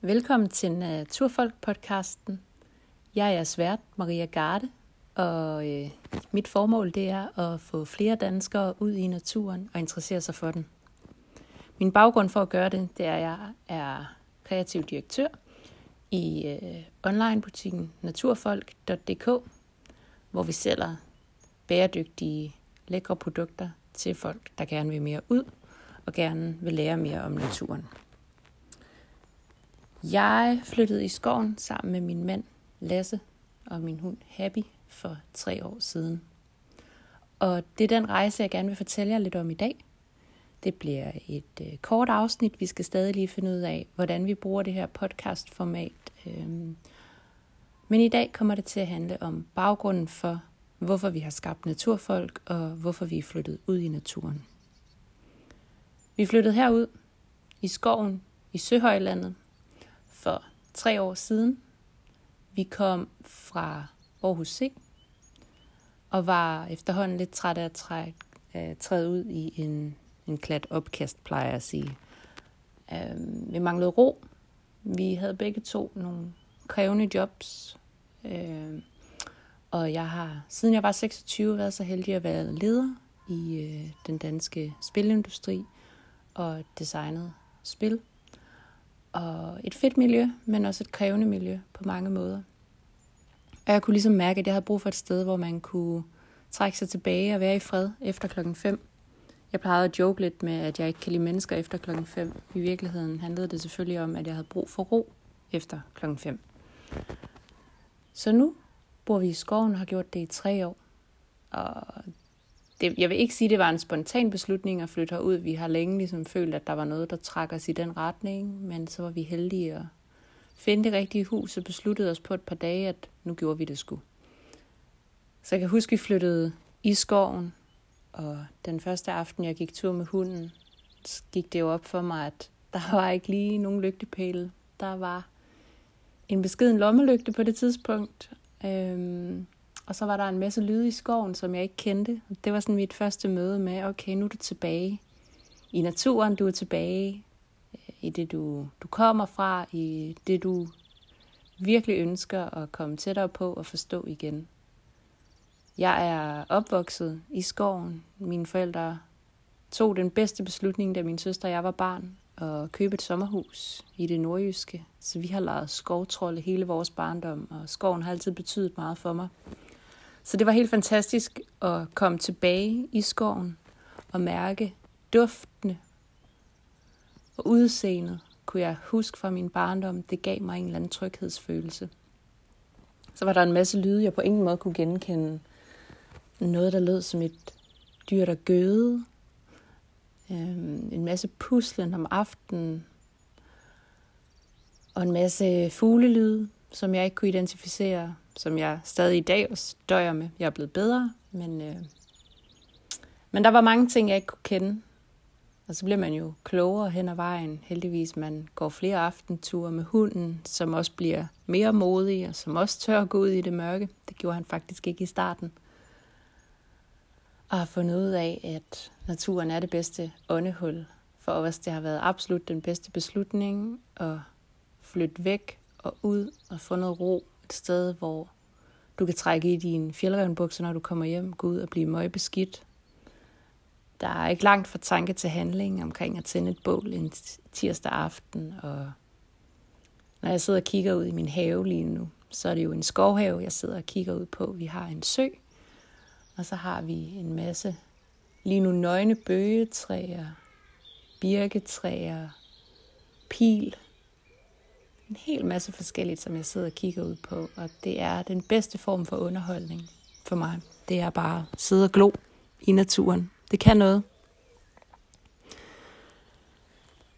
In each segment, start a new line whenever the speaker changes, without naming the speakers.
Velkommen til Naturfolk-podcasten. Øh, jeg er svært Maria Garde, og øh, mit formål det er at få flere danskere ud i naturen og interessere sig for den. Min baggrund for at gøre det, det er, at jeg er kreativ direktør i øh, onlinebutikken naturfolk.dk, hvor vi sælger bæredygtige, lækre produkter til folk, der gerne vil mere ud og gerne vil lære mere om naturen. Jeg flyttede i skoven sammen med min mand Lasse og min hund Happy for tre år siden. Og det er den rejse, jeg gerne vil fortælle jer lidt om i dag. Det bliver et øh, kort afsnit. Vi skal stadig lige finde ud af, hvordan vi bruger det her podcastformat. Øhm, men i dag kommer det til at handle om baggrunden for, hvorfor vi har skabt naturfolk, og hvorfor vi er flyttet ud i naturen. Vi flyttede herud i skoven i Søhøjlandet for tre år siden. Vi kom fra Aarhus C og var efterhånden lidt træt af at trække, uh, træde ud i en, en klat opkast, plejer jeg at sige. Uh, vi manglede ro. Vi havde begge to nogle krævende jobs. Uh, og jeg har, siden jeg var 26, været så heldig at være leder i uh, den danske spilindustri og designet spil og et fedt miljø, men også et krævende miljø på mange måder. Og jeg kunne ligesom mærke, at jeg havde brug for et sted, hvor man kunne trække sig tilbage og være i fred efter klokken 5. Jeg plejede at joke lidt med, at jeg ikke kan lide mennesker efter klokken 5. I virkeligheden handlede det selvfølgelig om, at jeg havde brug for ro efter klokken 5. Så nu bor vi i skoven og har gjort det i tre år. Og det, jeg vil ikke sige, at det var en spontan beslutning at flytte herud. Vi har længe ligesom følt, at der var noget, der trak os i den retning, men så var vi heldige at finde det rigtige hus og besluttede os på et par dage, at nu gjorde vi det sgu. Så jeg kan huske, at vi flyttede i skoven, og den første aften, jeg gik tur med hunden, gik det jo op for mig, at der var ikke lige nogen lygtepæle. Der var en beskeden lommelygte på det tidspunkt, øhm, og så var der en masse lyde i skoven, som jeg ikke kendte. Det var sådan mit første møde med, okay, nu er du tilbage i naturen, du er tilbage øh, i det, du, du kommer fra, i det, du virkelig ønsker at komme tættere på og forstå igen. Jeg er opvokset i skoven. Mine forældre tog den bedste beslutning, da min søster og jeg var barn, at købe et sommerhus i det nordjyske. Så vi har lavet skovtrolde hele vores barndom, og skoven har altid betydet meget for mig. Så det var helt fantastisk at komme tilbage i skoven og mærke duftene og udseendet, kunne jeg huske fra min barndom. Det gav mig en eller anden tryghedsfølelse. Så var der en masse lyde, jeg på ingen måde kunne genkende. Noget, der lød som et dyr, der gøde. Øhm, en masse puslen om aftenen. Og en masse fuglelyde, som jeg ikke kunne identificere som jeg stadig i dag døjer med. Jeg er blevet bedre, men, øh, men der var mange ting, jeg ikke kunne kende. Og så bliver man jo klogere hen ad vejen. Heldigvis, man går flere aftenture med hunden, som også bliver mere modig, og som også tør at gå ud i det mørke. Det gjorde han faktisk ikke i starten. Og har fundet ud af, at naturen er det bedste åndehul for os. Det har været absolut den bedste beslutning at flytte væk og ud og få noget ro et sted, hvor du kan trække i dine fjeldrevenbukser, når du kommer hjem, gå ud og blive møgbeskidt. Der er ikke langt fra tanke til handling omkring at tænde et bål en tirsdag aften, og når jeg sidder og kigger ud i min have lige nu, så er det jo en skovhave, jeg sidder og kigger ud på. Vi har en sø, og så har vi en masse lige nu nøgne bøgetræer, birketræer, pil, en hel masse forskelligt, som jeg sidder og kigger ud på, og det er den bedste form for underholdning for mig. Det er bare at sidde og glo i naturen. Det kan noget.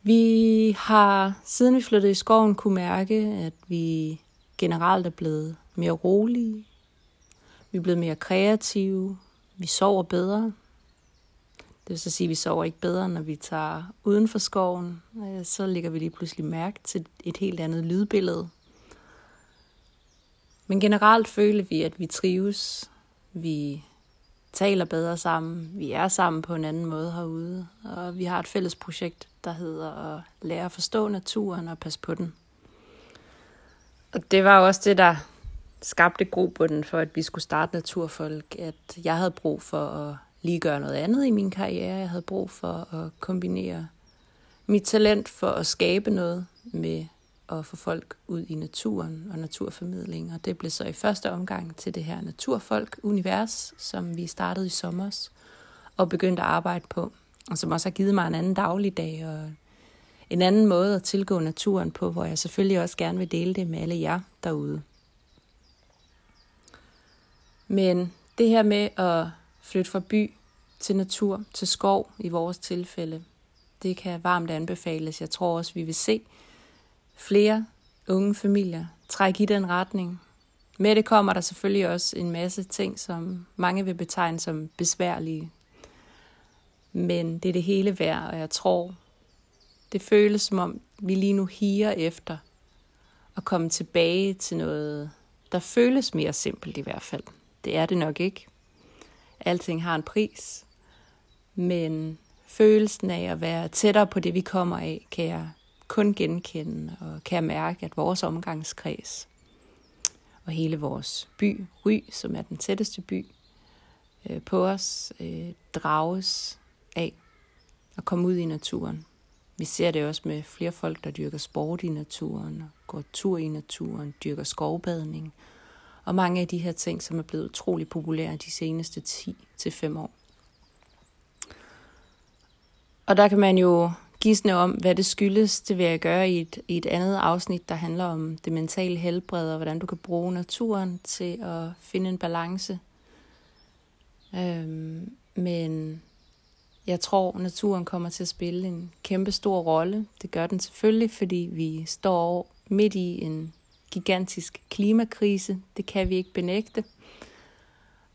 Vi har, siden vi flyttede i skoven, kunne mærke, at vi generelt er blevet mere rolige. Vi er blevet mere kreative. Vi sover bedre. Det vil så sige, at vi sover ikke bedre, når vi tager uden for skoven. Øh, så lægger vi lige pludselig mærke til et helt andet lydbillede. Men generelt føler vi, at vi trives. Vi taler bedre sammen. Vi er sammen på en anden måde herude. Og vi har et fælles projekt, der hedder at lære at forstå naturen og passe på den. Og det var også det, der skabte grobunden for, at vi skulle starte Naturfolk. At jeg havde brug for at lige gøre noget andet i min karriere. Jeg havde brug for at kombinere mit talent for at skabe noget med at få folk ud i naturen og naturformidling. Og det blev så i første omgang til det her Naturfolk-univers, som vi startede i sommer og begyndte at arbejde på. Og som også har givet mig en anden dagligdag og en anden måde at tilgå naturen på, hvor jeg selvfølgelig også gerne vil dele det med alle jer derude. Men det her med at flytte fra by til natur, til skov i vores tilfælde, det kan varmt anbefales. Jeg tror også, vi vil se flere unge familier trække i den retning. Med det kommer der selvfølgelig også en masse ting, som mange vil betegne som besværlige. Men det er det hele værd, og jeg tror, det føles som om, vi lige nu higer efter at komme tilbage til noget, der føles mere simpelt i hvert fald. Det er det nok ikke. Alting har en pris. Men følelsen af at være tættere på det, vi kommer af, kan jeg kun genkende og kan jeg mærke, at vores omgangskreds og hele vores by, Ry, som er den tætteste by øh, på os, øh, drages af at komme ud i naturen. Vi ser det også med flere folk, der dyrker sport i naturen, går tur i naturen, dyrker skovbadning, og mange af de her ting, som er blevet utrolig populære de seneste 10-5 år. Og der kan man jo gisne om, hvad det skyldes. Det vil jeg gøre i et, i et andet afsnit, der handler om det mentale helbred, og hvordan du kan bruge naturen til at finde en balance. Øhm, men jeg tror, naturen kommer til at spille en kæmpe stor rolle. Det gør den selvfølgelig, fordi vi står midt i en gigantisk klimakrise. Det kan vi ikke benægte.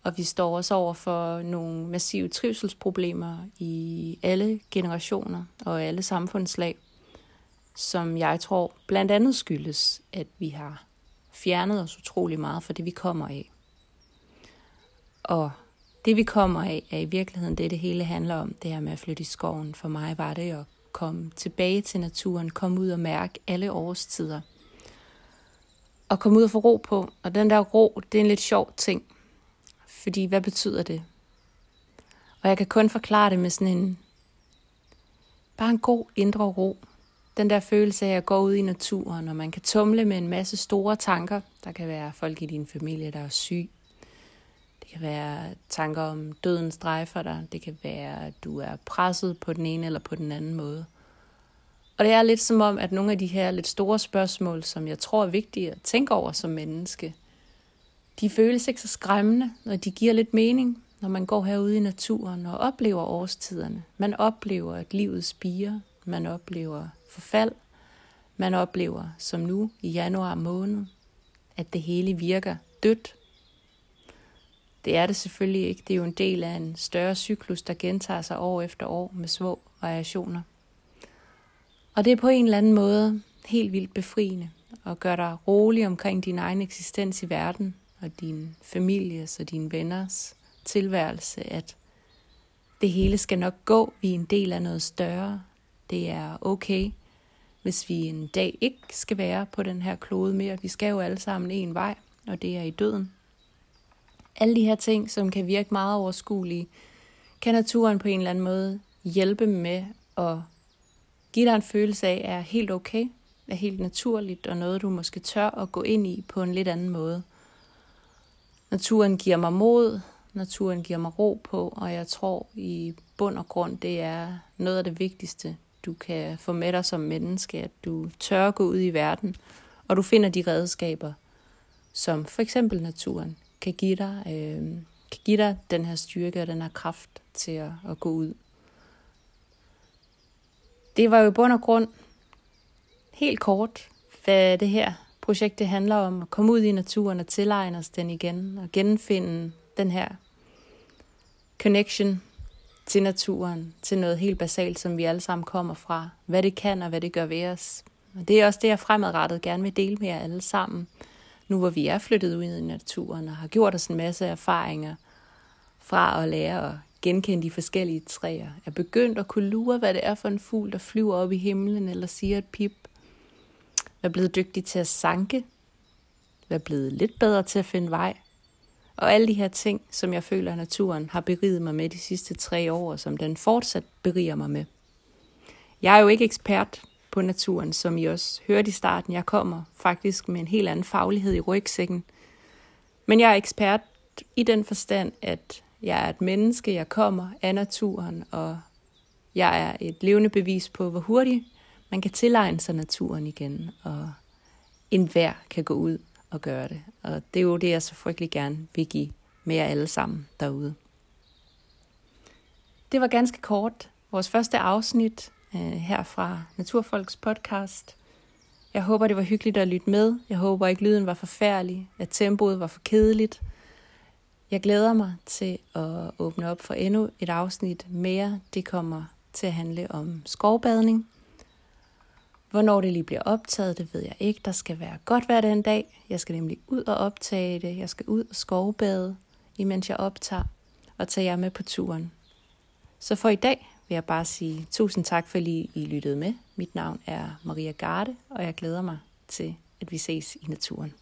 Og vi står også over for nogle massive trivselsproblemer i alle generationer og alle samfundslag, som jeg tror blandt andet skyldes, at vi har fjernet os utrolig meget fra det, vi kommer af. Og det, vi kommer af, er i virkeligheden det, det hele handler om, det her med at flytte i skoven. For mig var det at komme tilbage til naturen, komme ud og mærke alle årstider. Og komme ud og få ro på. Og den der ro, det er en lidt sjov ting. Fordi hvad betyder det? Og jeg kan kun forklare det med sådan en, bare en god indre ro. Den der følelse af at gå ud i naturen, og man kan tumle med en masse store tanker. Der kan være folk i din familie, der er syg. Det kan være tanker om døden strejfer dig. Det kan være, at du er presset på den ene eller på den anden måde. Og det er lidt som om, at nogle af de her lidt store spørgsmål, som jeg tror er vigtige at tænke over som menneske, de føles ikke så skræmmende, når de giver lidt mening, når man går herude i naturen og oplever årstiderne. Man oplever, at livet spiger. Man oplever forfald. Man oplever, som nu i januar måned, at det hele virker dødt. Det er det selvfølgelig ikke. Det er jo en del af en større cyklus, der gentager sig år efter år med små variationer. Og det er på en eller anden måde helt vildt befriende og gør dig rolig omkring din egen eksistens i verden, og din families og dine venners tilværelse, at det hele skal nok gå, vi er en del af noget større. Det er okay, hvis vi en dag ikke skal være på den her klode mere. Vi skal jo alle sammen en vej, og det er i døden. Alle de her ting, som kan virke meget overskuelige, kan naturen på en eller anden måde hjælpe med at give dig en følelse af, er helt okay, er helt naturligt, og noget du måske tør at gå ind i på en lidt anden måde – Naturen giver mig mod, naturen giver mig ro på, og jeg tror i bund og grund, det er noget af det vigtigste, du kan få med dig som menneske, at du tør gå ud i verden, og du finder de redskaber, som for eksempel naturen kan give dig, øh, kan give dig den her styrke og den her kraft til at, at gå ud. Det var jo i bund og grund helt kort, hvad det her projekt det handler om at komme ud i naturen og tilegne os den igen og genfinde den her connection til naturen, til noget helt basalt, som vi alle sammen kommer fra. Hvad det kan og hvad det gør ved os. Og det er også det, jeg fremadrettet gerne vil dele med jer alle sammen. Nu hvor vi er flyttet ud i naturen og har gjort os en masse erfaringer fra at lære at genkende de forskellige træer. Er begyndt at kunne lure, hvad det er for en fugl, der flyver op i himlen eller siger et pip er blevet dygtig til at sanke, Er blevet lidt bedre til at finde vej. Og alle de her ting, som jeg føler, at naturen har beriget mig med de sidste tre år, og som den fortsat beriger mig med. Jeg er jo ikke ekspert på naturen, som I også hørte i starten. Jeg kommer faktisk med en helt anden faglighed i rygsækken. Men jeg er ekspert i den forstand, at jeg er et menneske, jeg kommer af naturen, og jeg er et levende bevis på, hvor hurtigt man kan tilegne sig naturen igen, og enhver kan gå ud og gøre det. Og det er jo det, jeg så frygtelig gerne vil give med jer alle sammen derude. Det var ganske kort. Vores første afsnit øh, her fra Naturfolks podcast. Jeg håber, det var hyggeligt at lytte med. Jeg håber ikke, lyden var forfærdelig, at tempoet var for kedeligt. Jeg glæder mig til at åbne op for endnu et afsnit mere. Det kommer til at handle om skovbadning. Hvornår det lige bliver optaget, det ved jeg ikke. Der skal være godt hver den dag. Jeg skal nemlig ud og optage det. Jeg skal ud og skovbade, imens jeg optager, og tager jer med på turen. Så for i dag vil jeg bare sige tusind tak, for I lyttede med. Mit navn er Maria Garde, og jeg glæder mig til, at vi ses i naturen.